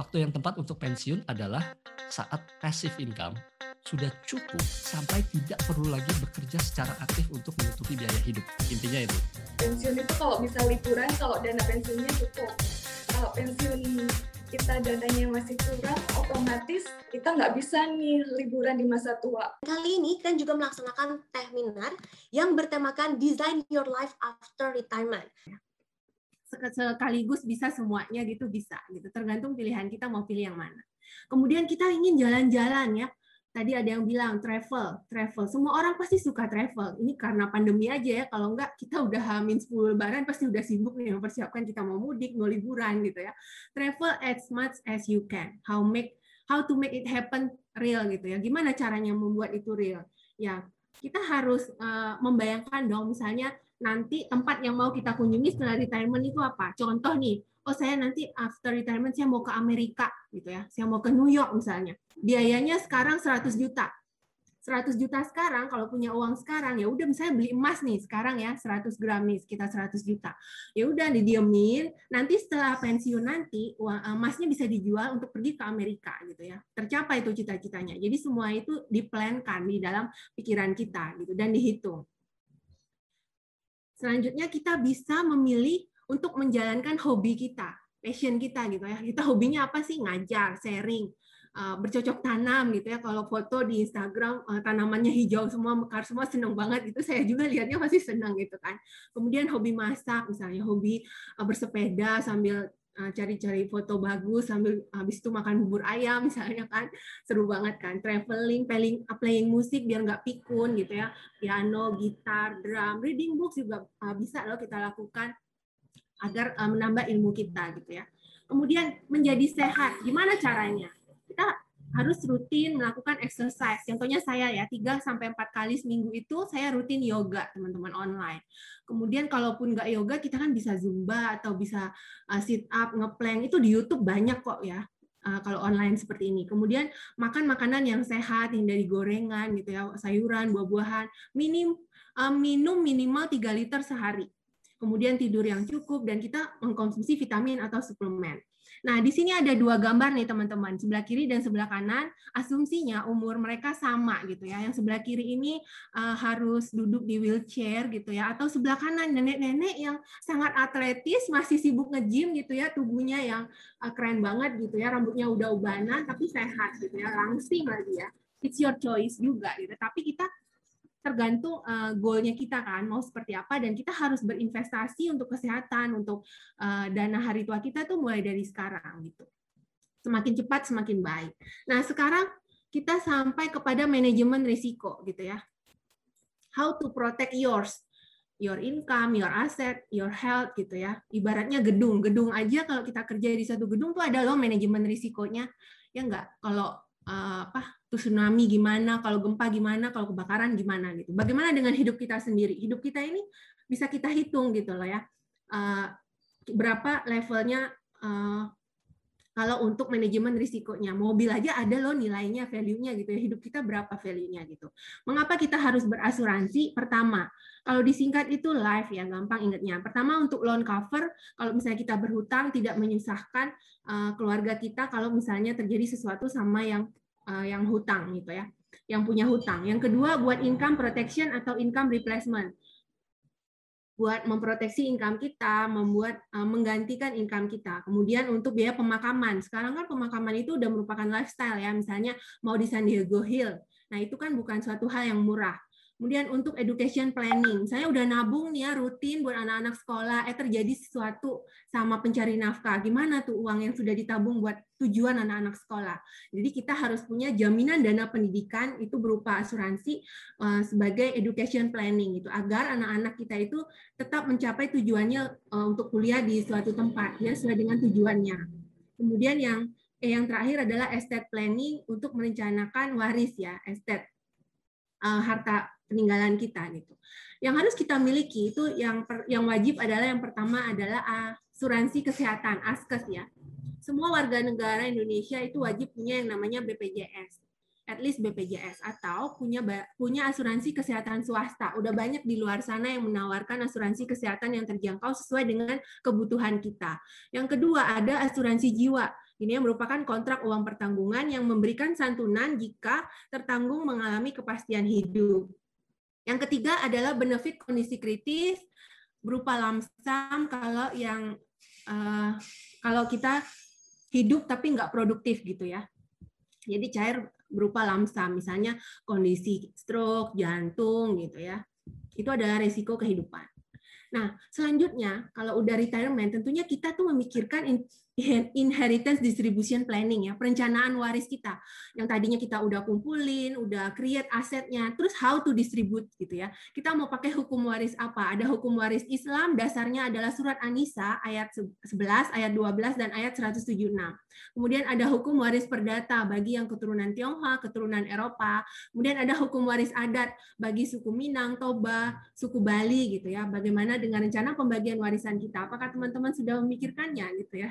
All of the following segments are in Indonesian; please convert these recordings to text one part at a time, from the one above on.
waktu yang tepat untuk pensiun adalah saat passive income sudah cukup sampai tidak perlu lagi bekerja secara aktif untuk menutupi biaya hidup. Intinya itu. Pensiun itu kalau bisa liburan, kalau dana pensiunnya cukup. Kalau pensiun kita dananya masih kurang, otomatis kita nggak bisa nih liburan di masa tua. Kali ini kan juga melaksanakan seminar yang bertemakan Design Your Life After Retirement. Sekaligus bisa semuanya gitu bisa gitu, tergantung pilihan kita mau pilih yang mana. Kemudian kita ingin jalan-jalan ya, tadi ada yang bilang travel, travel. Semua orang pasti suka travel. Ini karena pandemi aja ya. Kalau enggak kita udah hamin 10 lebaran pasti udah sibuk nih mempersiapkan kita mau mudik, mau liburan gitu ya. Travel as much as you can. How make how to make it happen real gitu ya. Gimana caranya membuat itu real? Ya, kita harus uh, membayangkan dong misalnya nanti tempat yang mau kita kunjungi setelah retirement itu apa? Contoh nih, oh saya nanti after retirement saya mau ke Amerika gitu ya, saya mau ke New York misalnya. Biayanya sekarang 100 juta. 100 juta sekarang kalau punya uang sekarang ya udah misalnya beli emas nih sekarang ya 100 gram nih sekitar 100 juta. Ya udah didiemin, nanti setelah pensiun nanti uang eh, emasnya bisa dijual untuk pergi ke Amerika gitu ya. Tercapai itu cita-citanya. Jadi semua itu diplankan di dalam pikiran kita gitu dan dihitung. Selanjutnya kita bisa memilih untuk menjalankan hobi kita, passion kita gitu ya. Kita hobinya apa sih? Ngajar, sharing, eh, bercocok tanam gitu ya. Kalau foto di Instagram eh, tanamannya hijau semua, mekar semua, seneng banget itu saya juga lihatnya pasti senang gitu kan. Kemudian hobi masak misalnya, hobi eh, bersepeda sambil cari-cari foto bagus sambil habis itu makan bubur ayam misalnya kan seru banget kan traveling playing playing musik biar nggak pikun gitu ya piano gitar drum reading books juga bisa loh kita lakukan agar uh, menambah ilmu kita gitu ya. Kemudian menjadi sehat, gimana caranya? Kita harus rutin melakukan exercise. Contohnya saya ya, 3 sampai 4 kali seminggu itu saya rutin yoga, teman-teman online. Kemudian kalaupun nggak yoga, kita kan bisa zumba atau bisa uh, sit up, ngeplank itu di YouTube banyak kok ya. Uh, kalau online seperti ini. Kemudian makan makanan yang sehat, yang dari gorengan gitu ya, sayuran, buah-buahan, minim uh, minum minimal 3 liter sehari kemudian tidur yang cukup, dan kita mengkonsumsi vitamin atau suplemen. Nah, di sini ada dua gambar nih teman-teman, sebelah kiri dan sebelah kanan. Asumsinya umur mereka sama gitu ya. Yang sebelah kiri ini uh, harus duduk di wheelchair gitu ya, atau sebelah kanan nenek-nenek yang sangat atletis, masih sibuk nge-gym gitu ya, tubuhnya yang uh, keren banget gitu ya, rambutnya udah ubanan tapi sehat gitu ya, langsing lagi ya. It's your choice juga gitu. Tapi kita tergantung uh, goalnya kita kan mau seperti apa dan kita harus berinvestasi untuk kesehatan untuk uh, dana hari tua kita tuh mulai dari sekarang gitu semakin cepat semakin baik nah sekarang kita sampai kepada manajemen risiko gitu ya how to protect yours your income, your asset, your health gitu ya. Ibaratnya gedung, gedung aja kalau kita kerja di satu gedung tuh ada loh manajemen risikonya. Ya enggak, kalau uh, apa tsunami gimana, kalau gempa gimana, kalau kebakaran gimana gitu. Bagaimana dengan hidup kita sendiri? Hidup kita ini bisa kita hitung gitu loh ya. Uh, berapa levelnya uh, kalau untuk manajemen risikonya. Mobil aja ada loh nilainya, value-nya gitu ya. Hidup kita berapa value-nya gitu. Mengapa kita harus berasuransi? Pertama, kalau disingkat itu life ya, gampang ingatnya. Pertama untuk loan cover, kalau misalnya kita berhutang tidak menyusahkan uh, keluarga kita kalau misalnya terjadi sesuatu sama yang uh, yang hutang gitu ya, yang punya hutang. Yang kedua buat income protection atau income replacement. Buat memproteksi income kita, membuat uh, menggantikan income kita. Kemudian untuk biaya pemakaman. Sekarang kan pemakaman itu udah merupakan lifestyle ya, misalnya mau di San Diego Hill. Nah, itu kan bukan suatu hal yang murah Kemudian untuk education planning, saya udah nabung nih ya rutin buat anak-anak sekolah, eh terjadi sesuatu sama pencari nafkah. Gimana tuh uang yang sudah ditabung buat tujuan anak-anak sekolah? Jadi kita harus punya jaminan dana pendidikan itu berupa asuransi uh, sebagai education planning itu agar anak-anak kita itu tetap mencapai tujuannya uh, untuk kuliah di suatu tempat ya sesuai dengan tujuannya. Kemudian yang eh, yang terakhir adalah estate planning untuk merencanakan waris ya, estate uh, harta peninggalan kita gitu. Yang harus kita miliki itu yang per, yang wajib adalah yang pertama adalah asuransi kesehatan ASKES ya. Semua warga negara Indonesia itu wajib punya yang namanya BPJS at least BPJS atau punya punya asuransi kesehatan swasta. Udah banyak di luar sana yang menawarkan asuransi kesehatan yang terjangkau sesuai dengan kebutuhan kita. Yang kedua ada asuransi jiwa Ini yang merupakan kontrak uang pertanggungan yang memberikan santunan jika tertanggung mengalami kepastian hidup. Yang ketiga adalah benefit kondisi kritis berupa lamsam kalau yang uh, kalau kita hidup tapi nggak produktif gitu ya. Jadi cair berupa lamsam, misalnya kondisi stroke, jantung gitu ya. Itu adalah resiko kehidupan. Nah, selanjutnya kalau udah retirement tentunya kita tuh memikirkan inheritance distribution planning ya, perencanaan waris kita. Yang tadinya kita udah kumpulin, udah create asetnya, terus how to distribute gitu ya. Kita mau pakai hukum waris apa? Ada hukum waris Islam, dasarnya adalah surat An-Nisa ayat 11, ayat 12 dan ayat 176. Kemudian ada hukum waris perdata bagi yang keturunan Tionghoa, keturunan Eropa. Kemudian ada hukum waris adat bagi suku Minang, Toba, suku Bali gitu ya. Bagaimana dengan rencana pembagian warisan kita? Apakah teman-teman sudah memikirkannya gitu ya?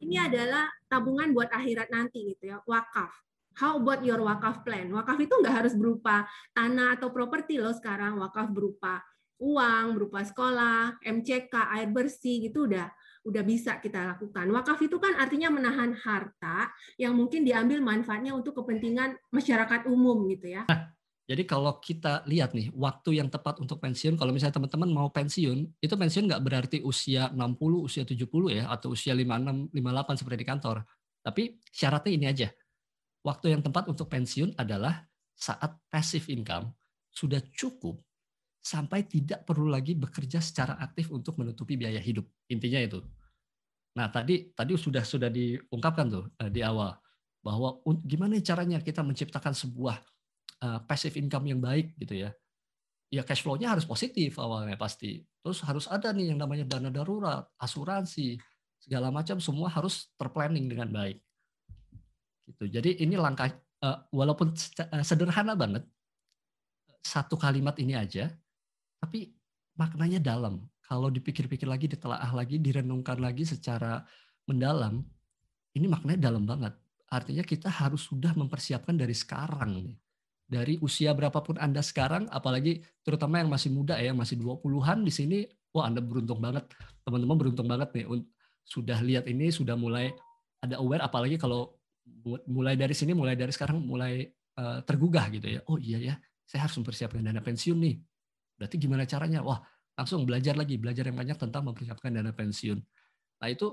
Ini adalah tabungan buat akhirat nanti gitu ya, wakaf. How about your wakaf plan? Wakaf itu nggak harus berupa tanah atau properti loh sekarang. Wakaf berupa uang, berupa sekolah, MCK, air bersih gitu udah udah bisa kita lakukan. Wakaf itu kan artinya menahan harta yang mungkin diambil manfaatnya untuk kepentingan masyarakat umum gitu ya. Jadi kalau kita lihat nih, waktu yang tepat untuk pensiun, kalau misalnya teman-teman mau pensiun, itu pensiun nggak berarti usia 60, usia 70 ya, atau usia 56, 58 seperti di kantor. Tapi syaratnya ini aja. Waktu yang tepat untuk pensiun adalah saat passive income sudah cukup sampai tidak perlu lagi bekerja secara aktif untuk menutupi biaya hidup. Intinya itu. Nah, tadi tadi sudah sudah diungkapkan tuh eh, di awal bahwa gimana caranya kita menciptakan sebuah uh, passive income yang baik gitu ya. Ya cash flow-nya harus positif awalnya pasti. Terus harus ada nih yang namanya dana darurat, asuransi, segala macam semua harus terplanning dengan baik. Gitu. Jadi ini langkah uh, walaupun eh, sederhana banget satu kalimat ini aja, tapi maknanya dalam. Kalau dipikir-pikir lagi, ditelaah lagi, direnungkan lagi secara mendalam, ini maknanya dalam banget. Artinya kita harus sudah mempersiapkan dari sekarang nih dari usia berapapun Anda sekarang, apalagi terutama yang masih muda ya, masih 20-an di sini, wah Anda beruntung banget. Teman-teman beruntung banget nih sudah lihat ini, sudah mulai ada aware apalagi kalau mulai dari sini, mulai dari sekarang mulai uh, tergugah gitu ya. Oh iya ya, saya harus mempersiapkan dana pensiun nih. Berarti gimana caranya? Wah, langsung belajar lagi, belajar yang banyak tentang mempersiapkan dana pensiun. Nah, itu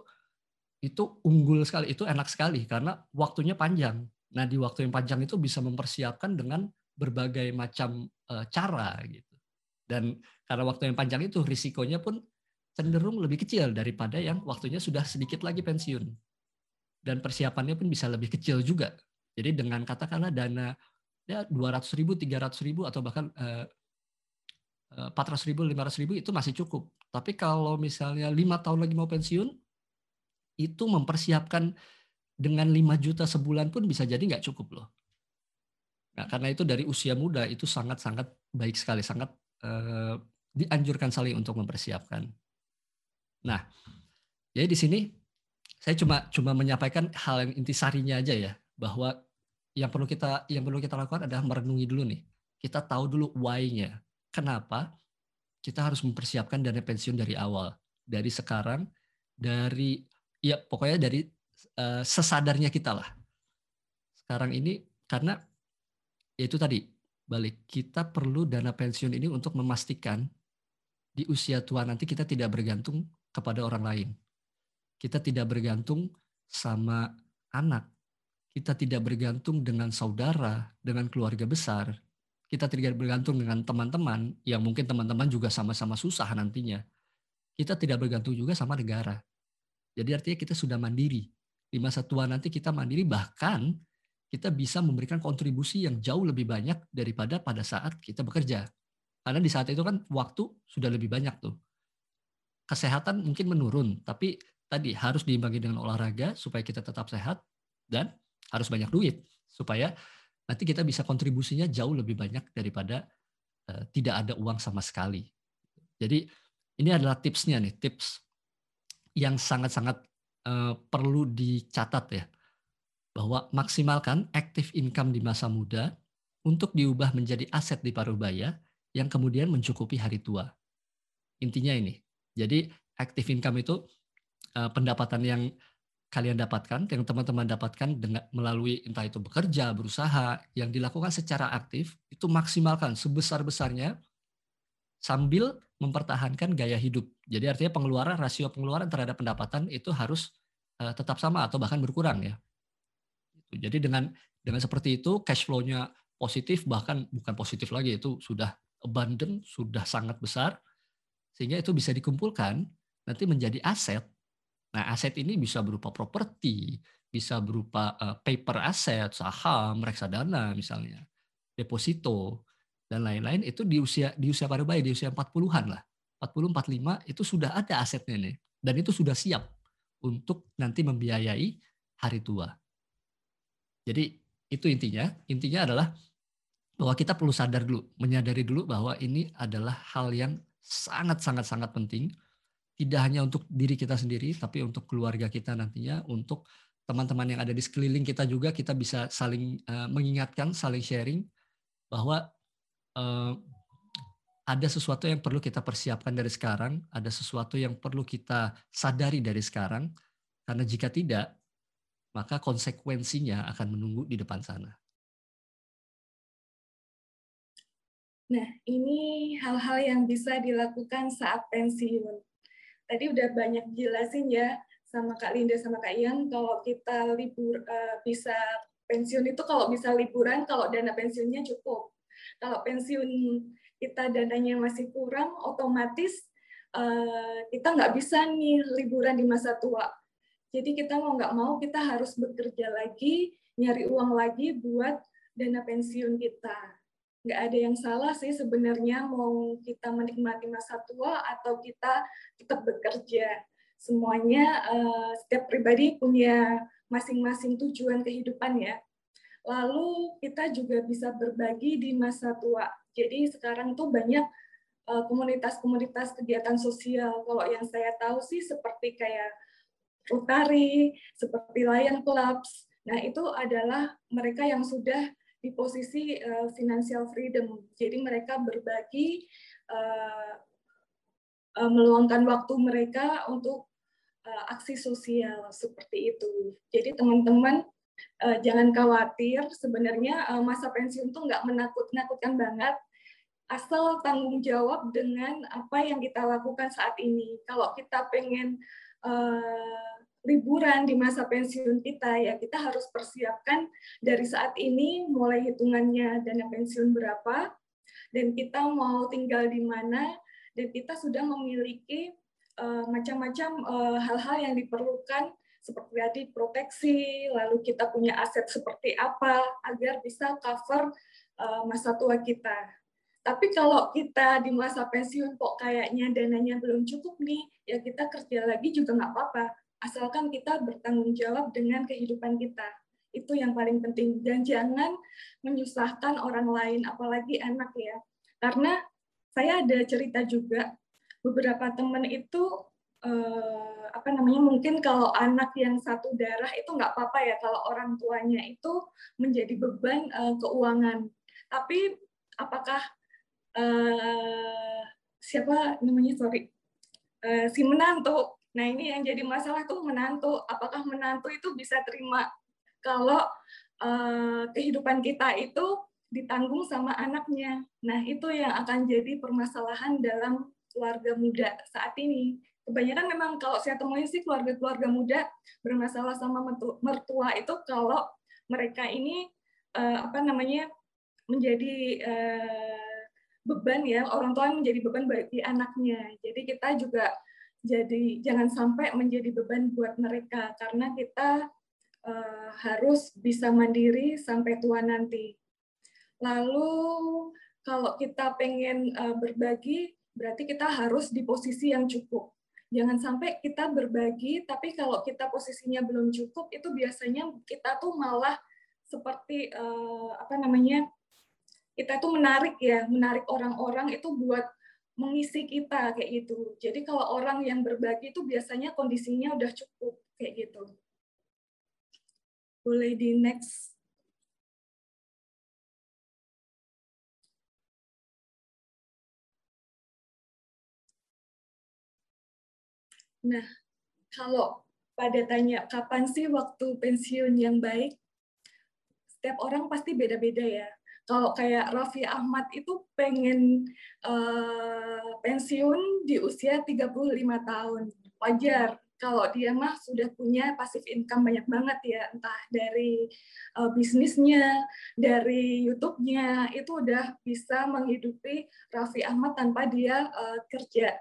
itu unggul sekali, itu enak sekali karena waktunya panjang Nah, di waktu yang panjang itu bisa mempersiapkan dengan berbagai macam uh, cara gitu. Dan karena waktu yang panjang itu risikonya pun cenderung lebih kecil daripada yang waktunya sudah sedikit lagi pensiun. Dan persiapannya pun bisa lebih kecil juga. Jadi dengan katakanlah dana ya 200 ribu, 300 ribu atau bahkan uh, 400 ribu, 500 ribu itu masih cukup. Tapi kalau misalnya lima tahun lagi mau pensiun, itu mempersiapkan dengan 5 juta sebulan pun bisa jadi nggak cukup loh. Nah, karena itu dari usia muda itu sangat-sangat baik sekali, sangat eh, dianjurkan sekali untuk mempersiapkan. Nah, jadi di sini saya cuma cuma menyampaikan hal yang intisarinya aja ya, bahwa yang perlu kita yang perlu kita lakukan adalah merenungi dulu nih. Kita tahu dulu why-nya. Kenapa kita harus mempersiapkan dana pensiun dari awal, dari sekarang, dari ya pokoknya dari uh, sesadarnya kita lah. Sekarang ini karena ya itu tadi balik kita perlu dana pensiun ini untuk memastikan di usia tua nanti kita tidak bergantung kepada orang lain. Kita tidak bergantung sama anak. Kita tidak bergantung dengan saudara, dengan keluarga besar. Kita tidak bergantung dengan teman-teman yang mungkin teman-teman juga sama-sama susah nantinya. Kita tidak bergantung juga sama negara. Jadi artinya kita sudah mandiri di masa tua nanti kita mandiri bahkan kita bisa memberikan kontribusi yang jauh lebih banyak daripada pada saat kita bekerja. Karena di saat itu kan waktu sudah lebih banyak tuh. Kesehatan mungkin menurun, tapi tadi harus diimbangi dengan olahraga supaya kita tetap sehat dan harus banyak duit supaya nanti kita bisa kontribusinya jauh lebih banyak daripada uh, tidak ada uang sama sekali. Jadi ini adalah tipsnya nih, tips yang sangat-sangat Eh, perlu dicatat ya bahwa maksimalkan active income di masa muda untuk diubah menjadi aset di paruh baya yang kemudian mencukupi hari tua. Intinya ini. Jadi active income itu uh, pendapatan yang kalian dapatkan, yang teman-teman dapatkan dengan melalui entah itu bekerja, berusaha, yang dilakukan secara aktif, itu maksimalkan sebesar-besarnya sambil mempertahankan gaya hidup. Jadi artinya pengeluaran, rasio pengeluaran terhadap pendapatan itu harus uh, tetap sama atau bahkan berkurang ya. Jadi dengan dengan seperti itu cash flow-nya positif bahkan bukan positif lagi itu sudah abundant, sudah sangat besar sehingga itu bisa dikumpulkan nanti menjadi aset Nah, aset ini bisa berupa properti, bisa berupa uh, paper aset, saham, reksadana misalnya, deposito dan lain-lain itu di usia di usia pada bayi di usia 40-an lah. 40 45 itu sudah ada asetnya nih dan itu sudah siap untuk nanti membiayai hari tua. Jadi itu intinya. Intinya adalah bahwa kita perlu sadar dulu, menyadari dulu bahwa ini adalah hal yang sangat sangat sangat penting tidak hanya untuk diri kita sendiri, tapi untuk keluarga kita nantinya, untuk teman-teman yang ada di sekeliling kita juga kita bisa saling uh, mengingatkan, saling sharing bahwa uh, ada sesuatu yang perlu kita persiapkan dari sekarang, ada sesuatu yang perlu kita sadari dari sekarang, karena jika tidak, maka konsekuensinya akan menunggu di depan sana. Nah, ini hal-hal yang bisa dilakukan saat pensiun tadi udah banyak jelasin ya sama Kak Linda sama Kak Ian kalau kita libur uh, bisa pensiun itu kalau bisa liburan kalau dana pensiunnya cukup. Kalau pensiun kita dananya masih kurang, otomatis uh, kita nggak bisa nih liburan di masa tua. Jadi kita mau nggak mau kita harus bekerja lagi, nyari uang lagi buat dana pensiun kita nggak ada yang salah sih sebenarnya mau kita menikmati masa tua atau kita tetap bekerja. Semuanya uh, setiap pribadi punya masing-masing tujuan kehidupan ya. Lalu kita juga bisa berbagi di masa tua. Jadi sekarang tuh banyak eh, komunitas-komunitas kegiatan sosial. Kalau yang saya tahu sih seperti kayak Rotary, seperti Lion Clubs. Nah, itu adalah mereka yang sudah di posisi uh, financial freedom. Jadi mereka berbagi uh, meluangkan waktu mereka untuk aksi sosial seperti itu. Jadi teman-teman uh, jangan khawatir. Sebenarnya uh, masa pensiun tuh nggak menakut-nakutkan banget. Asal tanggung jawab dengan apa yang kita lakukan saat ini. Kalau kita pengen uh, liburan di masa pensiun kita ya kita harus persiapkan dari saat ini mulai hitungannya dana pensiun berapa dan kita mau tinggal di mana dan kita sudah memiliki uh, macam-macam uh, hal-hal yang diperlukan seperti tadi proteksi lalu kita punya aset seperti apa agar bisa cover uh, masa tua kita tapi kalau kita di masa pensiun kok kayaknya dananya belum cukup nih, ya kita kerja lagi juga nggak apa-apa asalkan kita bertanggung jawab dengan kehidupan kita. Itu yang paling penting. Dan jangan menyusahkan orang lain, apalagi anak ya. Karena saya ada cerita juga, beberapa teman itu eh, apa namanya mungkin kalau anak yang satu darah itu nggak apa-apa ya kalau orang tuanya itu menjadi beban eh, keuangan. Tapi apakah eh, siapa namanya sorry eh, si menantu Nah ini yang jadi masalah tuh menantu. Apakah menantu itu bisa terima kalau uh, kehidupan kita itu ditanggung sama anaknya. Nah itu yang akan jadi permasalahan dalam keluarga muda saat ini. Kebanyakan memang kalau saya temuin sih keluarga-keluarga muda bermasalah sama mertua itu kalau mereka ini uh, apa namanya menjadi uh, beban ya orang tua menjadi beban bagi anaknya. Jadi kita juga jadi jangan sampai menjadi beban buat mereka karena kita uh, harus bisa mandiri sampai tua nanti. Lalu kalau kita pengen uh, berbagi berarti kita harus di posisi yang cukup. Jangan sampai kita berbagi tapi kalau kita posisinya belum cukup itu biasanya kita tuh malah seperti uh, apa namanya? kita tuh menarik ya, menarik orang-orang itu buat mengisi kita kayak gitu. Jadi kalau orang yang berbagi itu biasanya kondisinya udah cukup kayak gitu. Boleh di next. Nah, kalau pada tanya kapan sih waktu pensiun yang baik, setiap orang pasti beda-beda ya. Kalau kayak Raffi Ahmad itu pengen uh, pensiun di usia 35 tahun. Wajar kalau dia mah sudah punya pasif income banyak banget ya, entah dari uh, bisnisnya, dari YouTube-nya, itu udah bisa menghidupi Raffi Ahmad tanpa dia uh, kerja.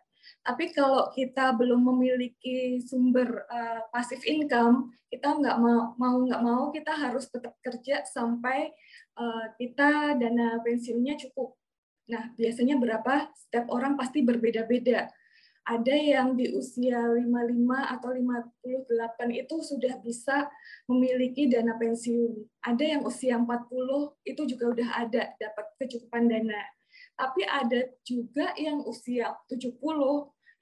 Tapi kalau kita belum memiliki sumber uh, pasif income, kita nggak mau mau nggak mau kita harus tetap kerja sampai uh, kita dana pensiunnya cukup. Nah, biasanya berapa? Setiap orang pasti berbeda-beda ada yang di usia 55 atau 58 itu sudah bisa memiliki dana pensiun. Ada yang usia 40 itu juga udah ada dapat kecukupan dana. Tapi ada juga yang usia 70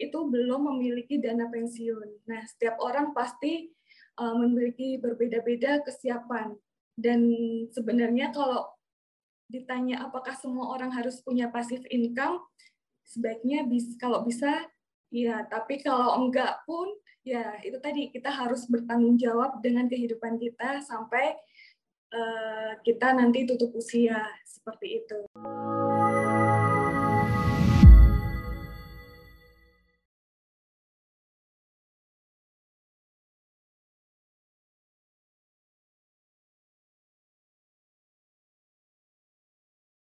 itu belum memiliki dana pensiun. Nah, setiap orang pasti uh, memiliki berbeda-beda kesiapan. Dan sebenarnya kalau ditanya apakah semua orang harus punya passive income, sebaiknya bis, kalau bisa Iya, tapi kalau enggak pun ya itu tadi kita harus bertanggung jawab dengan kehidupan kita sampai uh, kita nanti tutup usia seperti itu.